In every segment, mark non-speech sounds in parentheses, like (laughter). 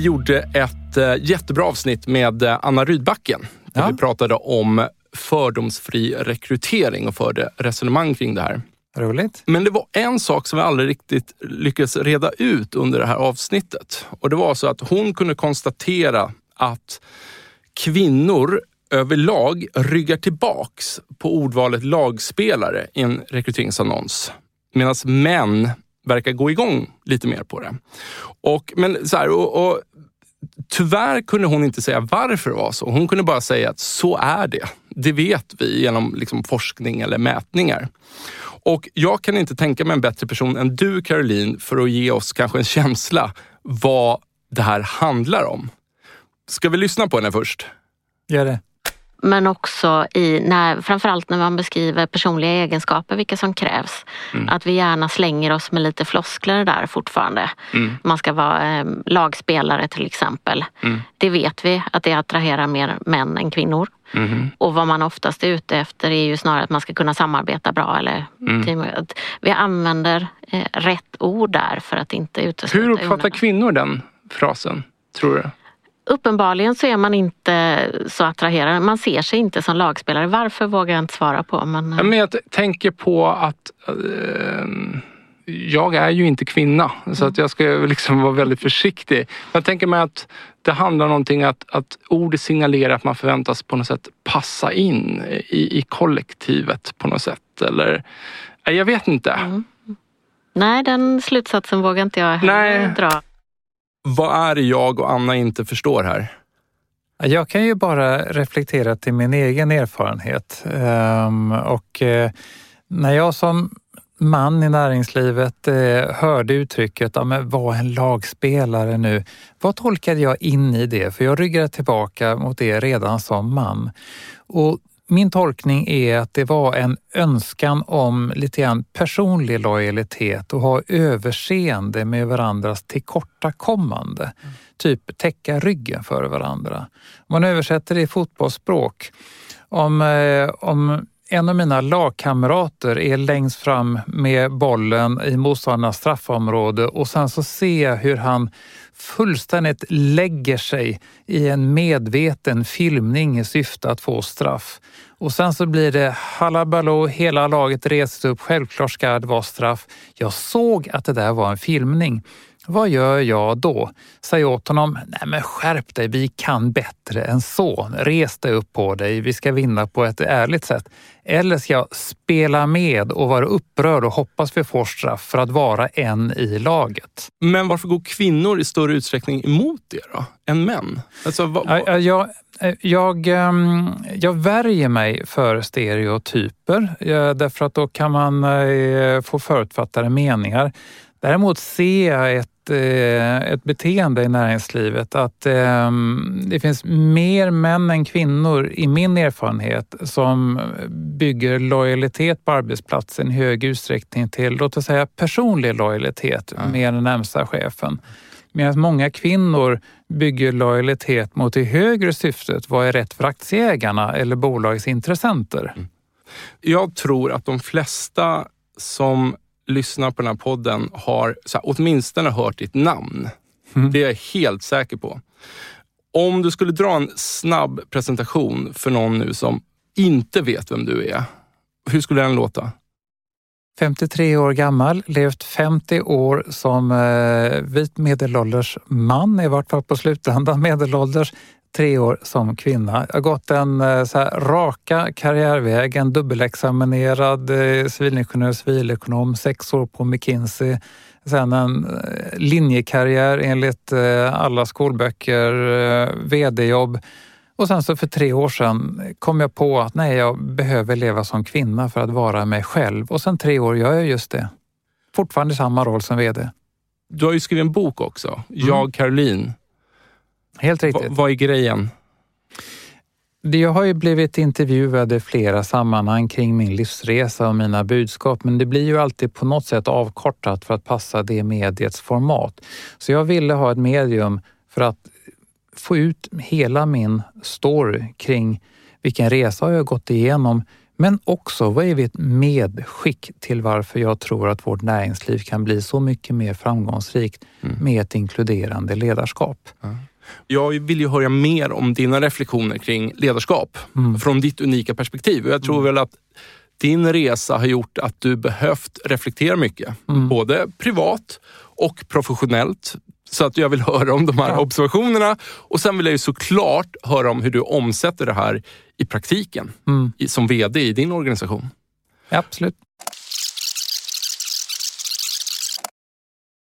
Vi gjorde ett eh, jättebra avsnitt med eh, Anna Rydbacken där Ja. vi pratade om fördomsfri rekrytering och förde resonemang kring det här. Roligt. Men det var en sak som vi aldrig riktigt lyckades reda ut under det här avsnittet. Och det var så att hon kunde konstatera att kvinnor överlag ryggar tillbaks på ordvalet lagspelare i en rekryteringsannons. Medan män verkar gå igång lite mer på det. Och, men så här, och, och, Tyvärr kunde hon inte säga varför det var så. Hon kunde bara säga att så är det. Det vet vi genom liksom, forskning eller mätningar. Och jag kan inte tänka mig en bättre person än du Caroline för att ge oss kanske en känsla vad det här handlar om. Ska vi lyssna på henne först? Gör det. Men också i när, framförallt när man beskriver personliga egenskaper, vilka som krävs. Att vi gärna slänger oss med lite floskler där fortfarande. Man ska vara eh, lagspelare till exempel. Det vet vi att det attraherar mer män än kvinnor. Och vad man oftast är ute efter är ju snarare att man ska kunna samarbeta bra. Eller team, att vi använder eh, rätt ord där för att inte utesluta Hur uppfattar kvinnor den frasen, tror du? Uppenbarligen så är man inte så attraherad. Man ser sig inte som lagspelare. Varför vågar jag inte svara på. Men, Ja, Men jag tänker på att eh, jag är ju inte kvinna så att jag ska liksom vara väldigt försiktig. Jag tänker mig att det handlar om någonting att, att ordet signalerar att man förväntas på något sätt passa in i, i kollektivet på något sätt. Eller, jag vet inte. Nej, den slutsatsen vågar inte jag heller Nej. dra. Vad är det jag och Anna inte förstår här? Jag kan ju bara reflektera till min egen erfarenhet. Ehm, och eh, när jag som man i näringslivet eh, hörde uttrycket ja, men var en lagspelare nu. Vad tolkade jag in i det? För jag ryggade tillbaka mot det redan som man. Och min tolkning är att det var en önskan om lite grann personlig lojalitet och ha överseende med varandras tillkortakommande. Typ täcka ryggen för varandra. Om man översätter det i fotbollsspråk. Om, eh, om en av mina lagkamrater är längst fram med bollen i motståndarnas straffområde och sen så ser jag hur han fullständigt lägger sig i en medveten filmning i syfte att få straff. Och sen så blir det halabaloo, hela laget reser upp, självklart ska det vara straff. Jag såg att det där var en filmning. Vad gör jag då? Säger åt honom, nej men skärp dig, vi kan bättre än så. Res dig upp på dig, vi ska vinna på ett ärligt sätt. Eller ska jag spela med och vara upprörd och hoppas vi får straff för att vara en i laget? Men varför går kvinnor i större utsträckning emot det då, än män? Alltså, vad, ja, Jag, eh, jag, ehm, jag värjer mig för stereotyper ja, därför att då kan man eh, få förutfattade meningar. Däremot ser jag ett, eh, ett beteende i näringslivet att ehm, det finns mer män än kvinnor i min erfarenhet som bygger lojalitet på arbetsplatsen i hög utsträckning till, låt oss säga personlig lojalitet med den närmsta chefen. Medan många kvinnor bygger lojalitet mot det högre syftet. Vad är rätt för aktieägarna eller bolagets intressenter? Mm. Jag tror att de flesta som lyssnar på den här podden har så här, åtminstone hört ditt namn. Mm. Det är jag helt säker på. Om du skulle dra en snabb presentation för någon nu som inte vet vem du är, hur skulle den låta? 53 år gammal, levt 50 år som eh, vit medelålders man, i vart fall på slutändan medelålders, tre år som kvinna. Jag har gått den eh, raka karriärvägen, dubbelexaminerad eh, civilingenjör, civilekonom, sex år på McKinsey, sen en eh, linjekarriär enligt alla skolböcker, vd-jobb och sen så för tre år sedan kom jag på att nej, jag behöver leva som kvinna för att vara mig själv. Och sen tre år gör jag just det. Fortfarande samma roll som VD. Du har ju skrivit en bok också, mm. Jag Caroline. Helt riktigt. Va, vad är grejen? Jag har ju blivit intervjuad i flera sammanhang kring min livsresa och mina budskap, men det blir ju alltid på något sätt avkortat för att passa det mediets format. Så jag ville ha ett medium för att få ut hela min story kring vilken resa jag har gått igenom, men också vad är ett medskick till varför jag tror att vårt näringsliv kan bli så mycket mer framgångsrikt mm. med ett inkluderande ledarskap. Mm. Jag vill ju höra mer om dina reflektioner kring ledarskap mm. från ditt unika perspektiv. Jag tror mm. väl att din resa har gjort att du behövt reflektera mycket, mm. både privat och professionellt. Så att jag vill höra om de här ja. observationerna och sen vill jag ju såklart höra om hur du omsätter det här i praktiken mm. som VD i din organisation. Ja, absolut.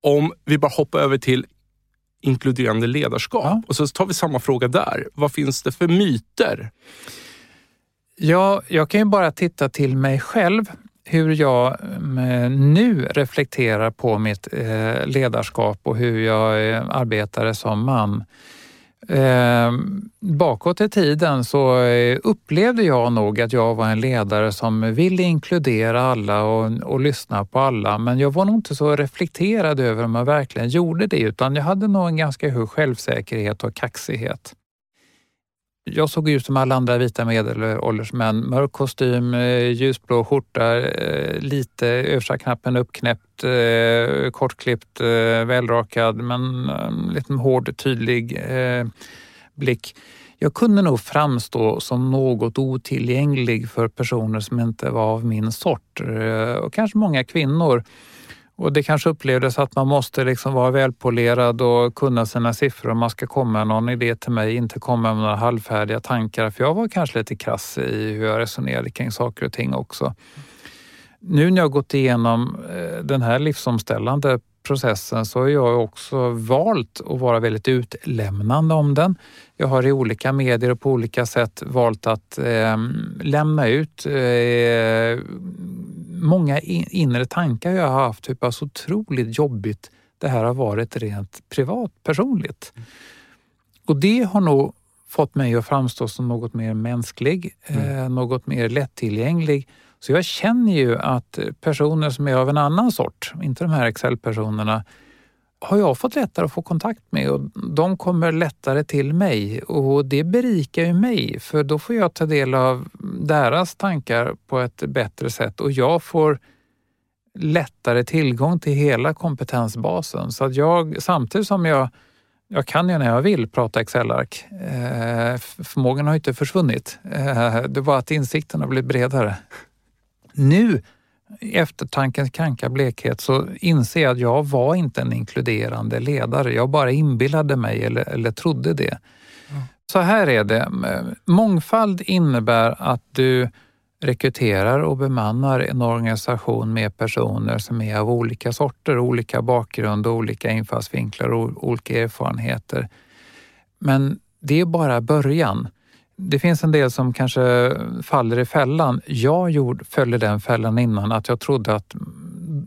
Om vi bara hoppar över till inkluderande ledarskap ja. och så tar vi samma fråga där. Vad finns det för myter? Ja, jag kan ju bara titta till mig själv hur jag mm, nu reflekterar på mitt eh, ledarskap och hur jag eh, arbetade som man. Eh, bakåt i tiden så eh, upplevde jag nog att jag var en ledare som ville inkludera alla och, och lyssna på alla. Men jag var nog inte så reflekterad över om jag verkligen gjorde det utan jag hade nog en ganska hög självsäkerhet och kaxighet. Jag såg ut som alla andra vita medelålders män. Mörk kostym, eh, ljusblå skjorta, eh, lite översta knappen uppknäppt, eh, kortklippt, välrakad men lite hård, tydlig blick. Jag kunde nog framstå som något otillgänglig för personer som inte var av min sort och kanske många kvinnor. Och det kanske upplevdes att man måste liksom vara välpolerad och kunna sina siffror om man ska komma med någon idé till mig, inte komma med några halvfärdiga tankar. För jag var kanske lite krass i hur jag resonerade kring saker och ting också. Nu när jag gått igenom eh, den här livsomställande processen så har jag också valt att vara väldigt utlämnande om den. Jag har i olika medier och på olika sätt valt att eh, lämna ut eh, många inre tankar jag har haft, hur pass otroligt jobbigt det här har varit rent privat, personligt. Mm. Och det har nog fått mig att framstå som något mer mänsklig, mm. eh, något mer lättillgänglig. Så jag känner ju att personer som är av en annan sort, inte de här Excel-personerna, har jag fått lättare att få kontakt med och de kommer lättare till mig och det berikar ju mig för då får jag ta del av deras tankar på ett bättre sätt och jag får lättare tillgång till hela kompetensbasen. Så att jag, samtidigt som jag, jag kan ju när jag vill prata Excel-ark, eh, förmågan har inte försvunnit. Eh, det var att insikten har blivit bredare. Nu i eftertankens kranka blekhet så inser jag att jag var inte en inkluderande ledare. Jag bara inbillade mig eller, eller trodde det. Så här är det. Mångfald innebär att du rekryterar och bemannar en organisation med personer som är av olika sorter, olika bakgrund, olika infallsvinklar och olika erfarenheter. Men det är bara början. Det finns en del som kanske faller i fällan. Jag gjorde, följde den fällan innan att jag trodde att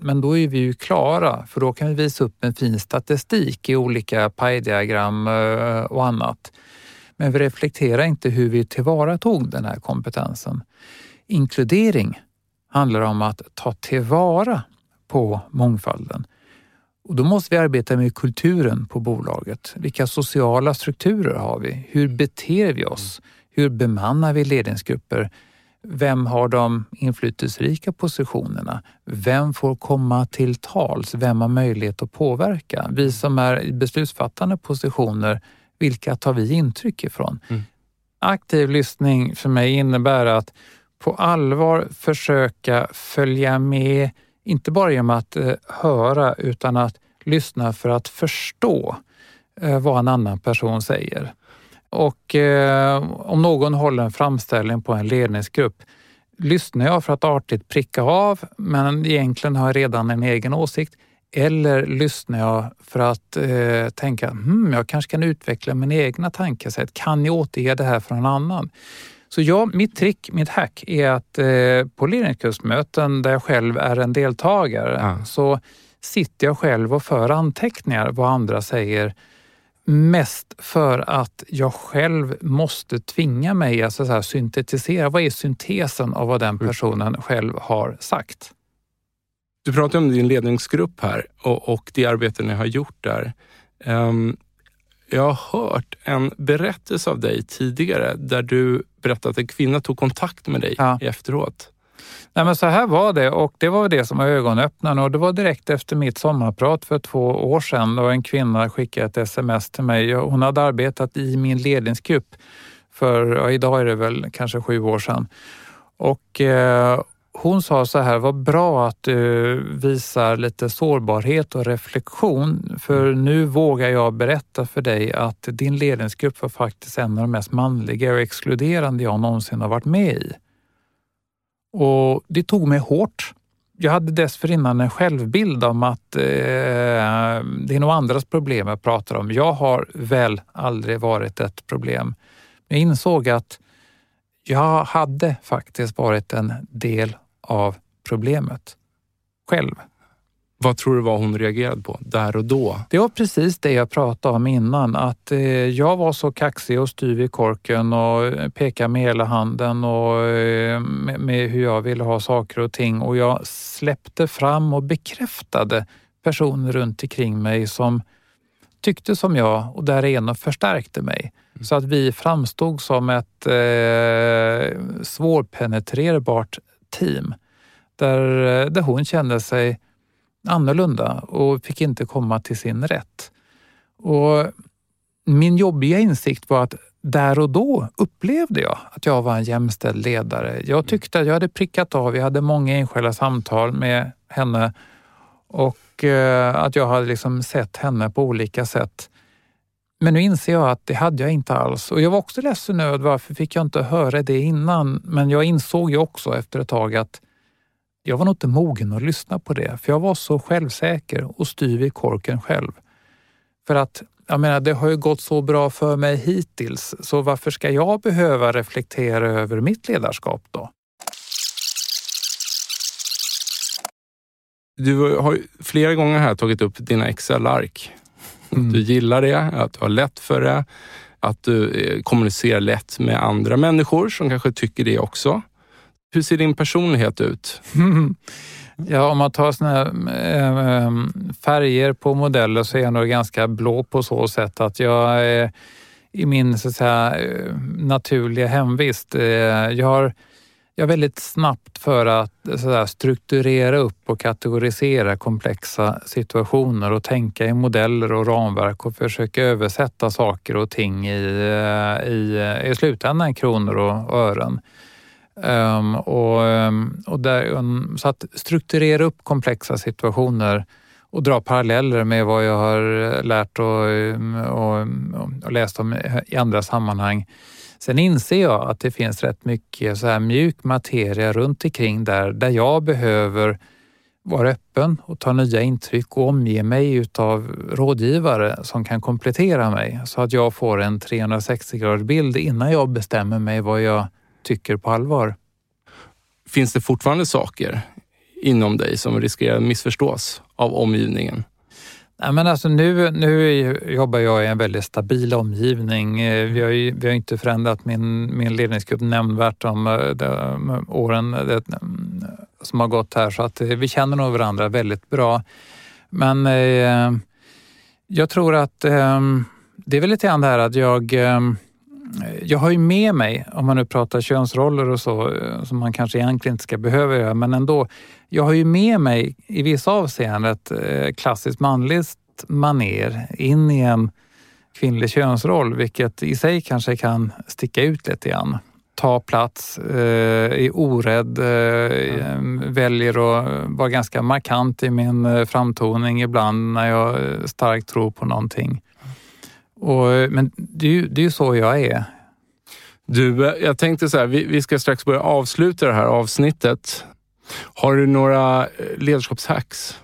men då är vi ju klara för då kan vi visa upp en fin statistik i olika pajdiagram eh, och annat. Men vi reflekterar inte hur vi tillvaratog den här kompetensen. Inkludering handlar om att ta tillvara på mångfalden. Och då måste vi arbeta med kulturen på bolaget. Vilka sociala strukturer har vi? Hur beter vi oss? Hur bemannar vi ledningsgrupper? Vem har de inflytelserika positionerna? Vem får komma till tals? Vem har möjlighet att påverka? Vi som är i beslutsfattande positioner, vilka tar vi intryck ifrån? Mm. Aktiv lyssning för mig innebär att på allvar försöka följa med, inte bara genom att eh, höra utan att lyssna för att förstå eh, vad en annan person säger. Och eh, om någon håller en framställning på en ledningsgrupp lyssnar jag för att artigt pricka av, men egentligen har jag redan en egen åsikt. Eller lyssnar jag för att eh, tänka, hmm, jag kanske kan utveckla mina egna tankesätt. Kan jag återge det här för någon annan? Så ja, mitt trick, mitt hack är att eh, på ledningskursmöten där jag själv är en deltagare ja. så sitter jag själv och för anteckningar vad andra säger Mest för att jag själv måste tvinga mig att så här, syntetisera. Vad är syntesen av vad den mm. personen själv har sagt? Du pratar om din ledningsgrupp här och, och det arbete ni har gjort där. Um, jag har hört en berättelse av dig tidigare där du berättade att en kvinna tog kontakt med dig ja. efteråt. Nej, men så här var det och det var det som var ögonöppnaren och det var direkt efter mitt sommarprat för två år sedan då en kvinna skickade ett sms till mig. Hon hade arbetat i min ledningsgrupp för, ja, idag är det väl kanske sju år sedan. Och eh, hon sa så här, vad bra att du visar lite sårbarhet och reflektion för nu vågar jag berätta för dig att din ledningsgrupp var faktiskt en av de mest manliga och exkluderande jag någonsin har varit med i. Och det tog mig hårt. Jag hade dessförinnan en självbild om att eh, det är nog andras problem jag pratar om. Jag har väl aldrig varit ett problem. Jag insåg att jag hade faktiskt varit en del av problemet själv. Vad tror du var hon reagerade på där och då? Det var precis det jag pratade om innan, att eh, jag var så kaxig och styv i korken och pekade med hela handen och eh, med, med, hur jag ville ha saker och ting och jag släppte fram och bekräftade personer runt omkring mig som tyckte som jag och därigenom förstärkte mig. Mm. Så att vi framstod som ett eh, svårpenetrerbart team där, eh, där hon kände sig annorlunda och fick inte komma till sin rätt. Och min jobbiga insikt var att där och då upplevde jag att jag var en jämställd ledare. Jag tyckte att jag hade prickat av, jag hade många enskilda samtal med henne och eh, att jag hade liksom sett henne på olika sätt. Men nu inser jag att det hade jag inte alls och jag var också ledsen över varför fick jag inte höra det innan. Men jag insåg ju också efter ett tag att jag var nog inte mogen att lyssna på det, för jag var så självsäker och styv i korken själv. För att jag menar, det har ju gått så bra för mig hittills, så varför ska jag behöva reflektera över mitt ledarskap då? Du har flera gånger här tagit upp dina Excel-ark. Mm. Du gillar det, att du har lätt för det, att du eh, kommunicerar lätt med andra människor som kanske tycker det också. Hur ser din personlighet ut? (laughs) Ja, om man tar såna här, äh, färger på modeller så är jag nog ganska blå på så sätt att jag är i min så att säga, eh, naturliga hemvist. Eh, jag har Ja, väldigt snabbt för att så strukturera upp och kategorisera komplexa situationer och tänka i modeller och ramverk och försöka översätta saker och ting i, eh, i, eh, i slutändan kronor och ören. Um, och, ehm, och där, um, så att strukturera upp komplexa situationer och dra paralleller med vad jag har eh, lärt och, um, och, um, och läst om i andra sammanhang. Sen inser jag att det finns rätt mycket så här mjuk materia runt omkring där, där jag behöver vara öppen och ta nya intryck och omge mig utav rådgivare som kan komplettera mig så att jag får en 360 graders bild innan jag bestämmer mig vad jag tycker på allvar. Finns det fortfarande saker inom dig som riskerar att missförstås av omgivningen? Nej, men alltså nu, nu jobbar jag i en väldigt stabil omgivning. Eh, vi har, ju, vi har inte förändrat min, min ledningsgrupp nämnvärt eh, de, de åren eh, det, som har gått här så att vi känner nog varandra väldigt bra. Men eh, jag tror att eh, det är väl lite grann det här att jag eh, jag har ju med mig, om man nu pratar könsroller och så, eh, som man kanske egentligen inte ska behöva göra, men ändå. Jag har ju med mig i vissa avseenden ett eh, klassiskt manligt maner in i en kvinnlig könsroll, vilket i sig kanske kan sticka ut lite grann. Ta plats, eh, är orädd, eh, mm. väljer att vara ganska markant i min eh, framtoning ibland när jag starkt tror på någonting. Och, men det är, ju, det är ju så jag är. Du, jag tänkte så här, vi, vi ska strax börja avsluta det här avsnittet. Har du några ledarskapshacks?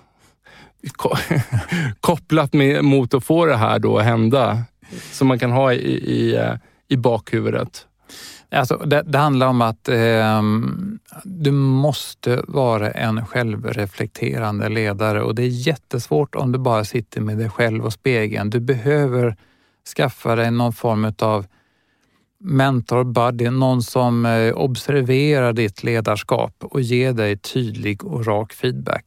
(laughs) kopplat med, mot att få det här då att hända som man kan ha i, i, i bakhuvudet? Alltså, det, det handlar om att eh, du måste vara en självreflekterande ledare och det är jättesvårt om du bara sitter med dig själv och spegeln. Du behöver skaffa dig någon form av mentor, buddy, någon som eh, observerar ditt ledarskap och ger dig tydlig och rak feedback.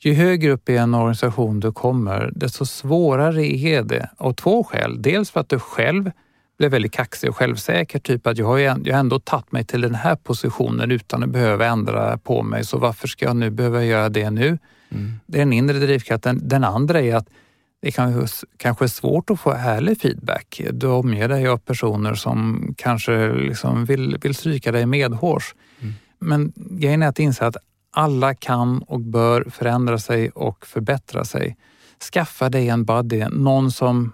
Ju högre upp i en organisation du kommer, desto svårare är det av två skäl. Dels för att du själv blir väldigt kaxig och självsäker, typ att jag har, jag har ändå tagit mig till den här positionen utan att behöva ändra på mig, så varför ska jag nu behöva göra det nu? Mm. Det är den inre drivkraften. Den andra är att det kan kanske är svårt att få ärlig feedback. Du omger dig av personer som kanske liksom vill, vill stryka dig medhårs. Mm. Men grejen är att inse att alla kan och bör förändra sig och förbättra sig. Skaffa dig en buddy, någon som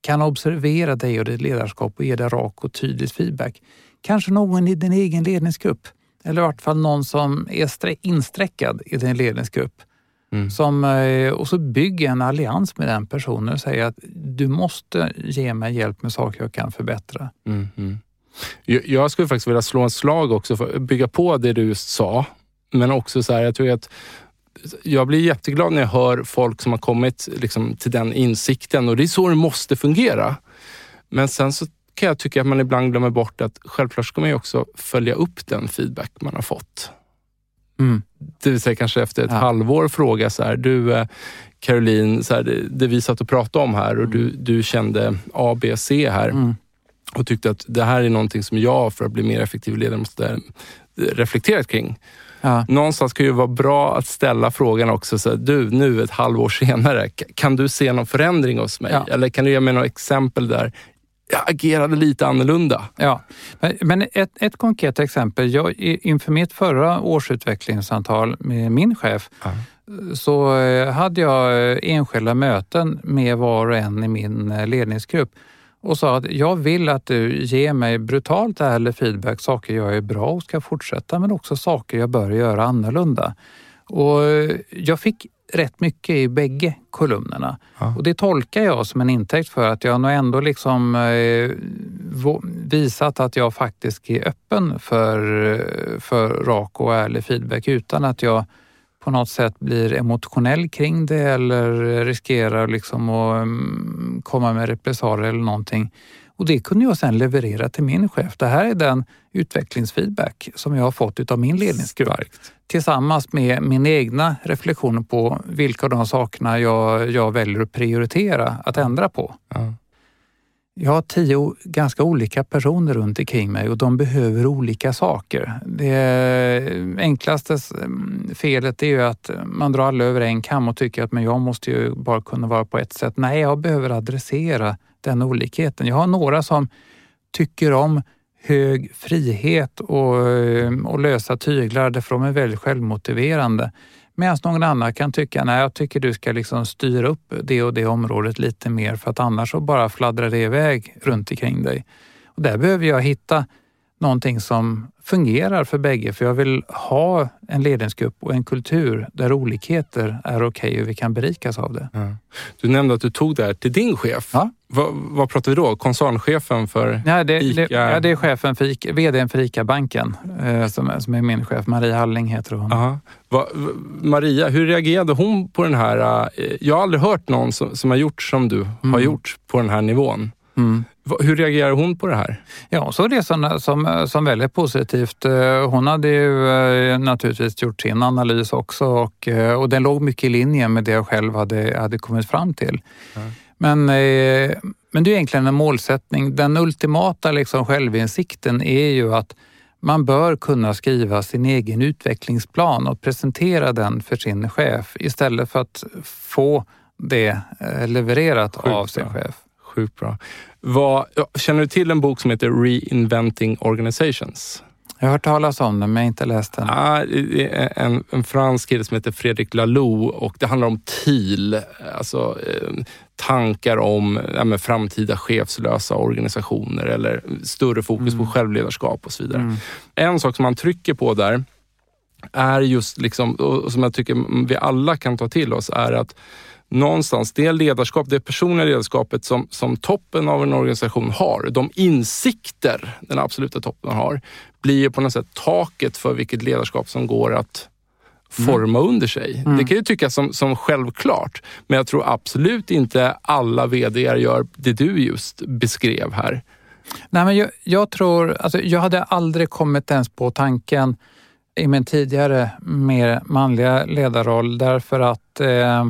kan observera dig och ditt ledarskap och ge dig rak och tydlig feedback. Kanske någon i din egen ledningsgrupp eller i vart fall någon som är insträckad i din ledningsgrupp. Mm. Som, eh, och så bygg en allians med den personen och säger att du måste ge mig hjälp med saker jag kan förbättra. Mm, mm. Jag skulle faktiskt vilja slå en slag också för att bygga på det du sa. Men också så här, jag tror att jag blir jätteglad när jag hör folk som har kommit liksom, till den insikten och det är så det måste fungera. Men sen så kan jag tycka att man ibland glömmer bort att självklart ska man ju också följa upp den feedback man har fått. Mm. Det vill säga kanske efter ett ja. halvår fråga så här, du eh, Caroline, så här, det, det vi satt och pratade om här och mm. du, du kände A, B, C här mm. och tyckte att det här är någonting som jag för att bli mer effektiv ledare måste reflektera kring. Ja. Någonstans kan det vara bra att ställa frågan också, så här, du nu ett halvår senare, kan du se någon förändring hos mig? Ja. Eller kan du ge mig några exempel där agerade lite annorlunda. Ja, men ett, ett konkret exempel. Jag, inför mitt förra årsutvecklingssamtal med min chef ja. så eh, hade jag eh, enskilda möten med var och en i min eh, ledningsgrupp och sa att jag vill att du ger mig brutalt ärlig feedback, saker jag är bra och ska fortsätta, men också saker jag bör göra annorlunda. Och jag fick rätt mycket i bägge kolumnerna. Ja. Och det tolkar jag som en intäkt för att jag nog ändå liksom eh, visat att jag faktiskt är öppen för, för rak och ärlig feedback utan att jag på något sätt blir emotionell kring det eller riskerar liksom att mm, komma med repressalier eller någonting. Och det kunde jag sedan leverera till min chef. Det här är den utvecklingsfeedback som jag har fått av min ledningsgrupp. Starkt. Tillsammans med min egna reflektioner på vilka av de sakerna jag, jag väljer att prioritera att ändra på. Ja. Jag har tio ganska olika personer runt omkring mig och de behöver olika saker. Det enklaste mm, felet är ju att man drar alla över en kam och tycker att men jag måste ju bara kunna vara på ett sätt. Nej, jag behöver adressera den olikheten. Jag har några som tycker om hög frihet och, eh, och lösa tyglar därför de är väldigt självmotiverande. Medan någon annan kan tycka, nej jag tycker du ska liksom styra upp det och det området lite mer för att annars så bara fladdrar det iväg runt omkring dig. Och där behöver jag hitta någonting som fungerar för bägge för jag vill ha en ledningsgrupp och en kultur där olikheter är okej okay och vi kan berikas av det. Ja. Du nämnde att du tog det här till din chef. Ja. Vad, vad pratar vi då? Koncernchefen för ja, det, ICA? Det, ja, det är chefen för ICA, VDn för ICA-banken eh, som, som är min chef. Maria Halling heter hon. Aha. Va, Maria, hur reagerade hon på den här... Eh, jag har aldrig hört någon som, som har gjort som du mm. har gjort på den här nivån. Mm. Hur reagerar hon på det här? Ja, så det som, som, som väldigt positivt. Eh, hon hade ju eh, naturligtvis gjort sin analys också och, eh, och den låg mycket i linje med det jag själv hade, hade kommit fram till. Mm. Men, men det är egentligen en målsättning. Den ultimata liksom självinsikten är ju att man bör kunna skriva sin egen utvecklingsplan och presentera den för sin chef istället för att få det levererat Sjukt av sin chef. Sjukt bra. Vad, känner du till en bok som heter Reinventing Organizations? Jag har hört talas om den, men jag har inte läst den. Ah, en, en fransk kille som heter Fredrik Laloux och det handlar om TIL, alltså eh, tankar om ja, framtida chefslösa organisationer eller större fokus mm. på självledarskap och så vidare. Mm. En sak som man trycker på där är just, liksom, och som jag tycker vi alla kan ta till oss, är att någonstans det ledarskap, det personliga ledarskapet som, som toppen av en organisation har, de insikter den absoluta toppen har, blir på något sätt taket för vilket ledarskap som går att forma mm. under sig. Mm. Det kan ju tyckas som, som självklart, men jag tror absolut inte alla VD gör det du just beskrev här. Nej, men jag, jag tror, alltså, jag hade aldrig kommit ens på tanken i min tidigare mer manliga ledarroll därför att eh,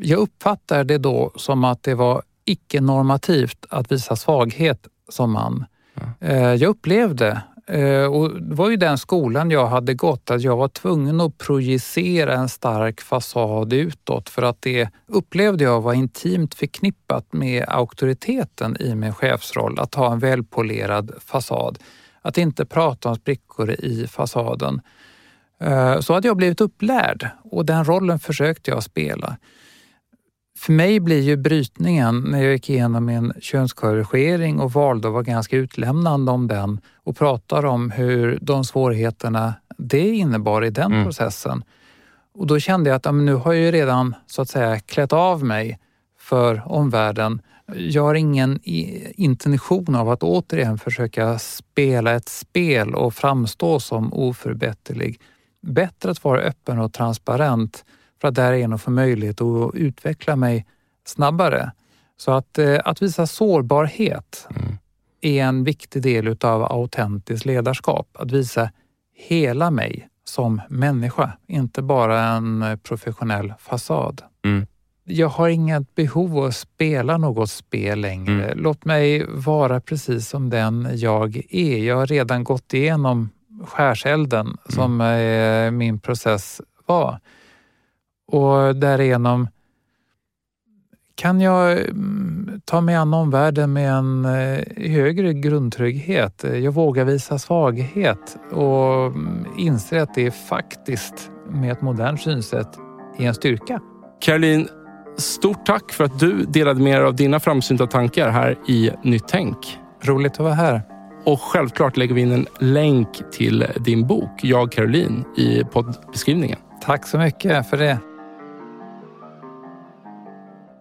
jag uppfattar det då som att det var icke-normativt att visa svaghet som man. Mm. Jag upplevde, eh, och det var ju den skolan jag hade gått, att jag var tvungen att projicera en stark fasad utåt för att det upplevde jag var intimt förknippat med auktoriteten i min chefsroll, att ha en välpolerad fasad. Att inte prata om sprickor i fasaden. Eh, så hade jag blivit upplärd och den rollen försökte jag spela. För mig blir ju brytningen när jag gick igenom min könskorrigering och valde att vara ganska utlämnande om den och pratar om hur de svårigheterna det innebar i den mm. processen. Och då kände jag att ja, nu har jag ju redan så att säga klätt av mig för omvärlden. Jag har ingen intention av att återigen försöka spela ett spel och framstå som oförbätterlig. Bättre att vara öppen och transparent för att därigenom få möjlighet att utveckla mig snabbare. Så att, eh, att visa sårbarhet mm. är en viktig del utav autentiskt ledarskap. Att visa hela mig som människa, inte bara en professionell fasad. Mm. Jag har inget behov av att spela något spel längre. Mm. Låt mig vara precis som den jag är. Jag har redan gått igenom skärselden mm. som eh, min process var och därigenom kan jag mm, ta mig an omvärlden med en eh, högre grundtrygghet. Jag vågar visa svaghet och mm, inser att det faktiskt med ett modernt synsätt är en styrka. Caroline, stort tack för att du delade med dig av dina framsynta tankar här i Nytt Tänk. Roligt att vara här. Och självklart lägger vi in en länk till din bok, Jag Caroline, i poddbeskrivningen. Tack så mycket för det.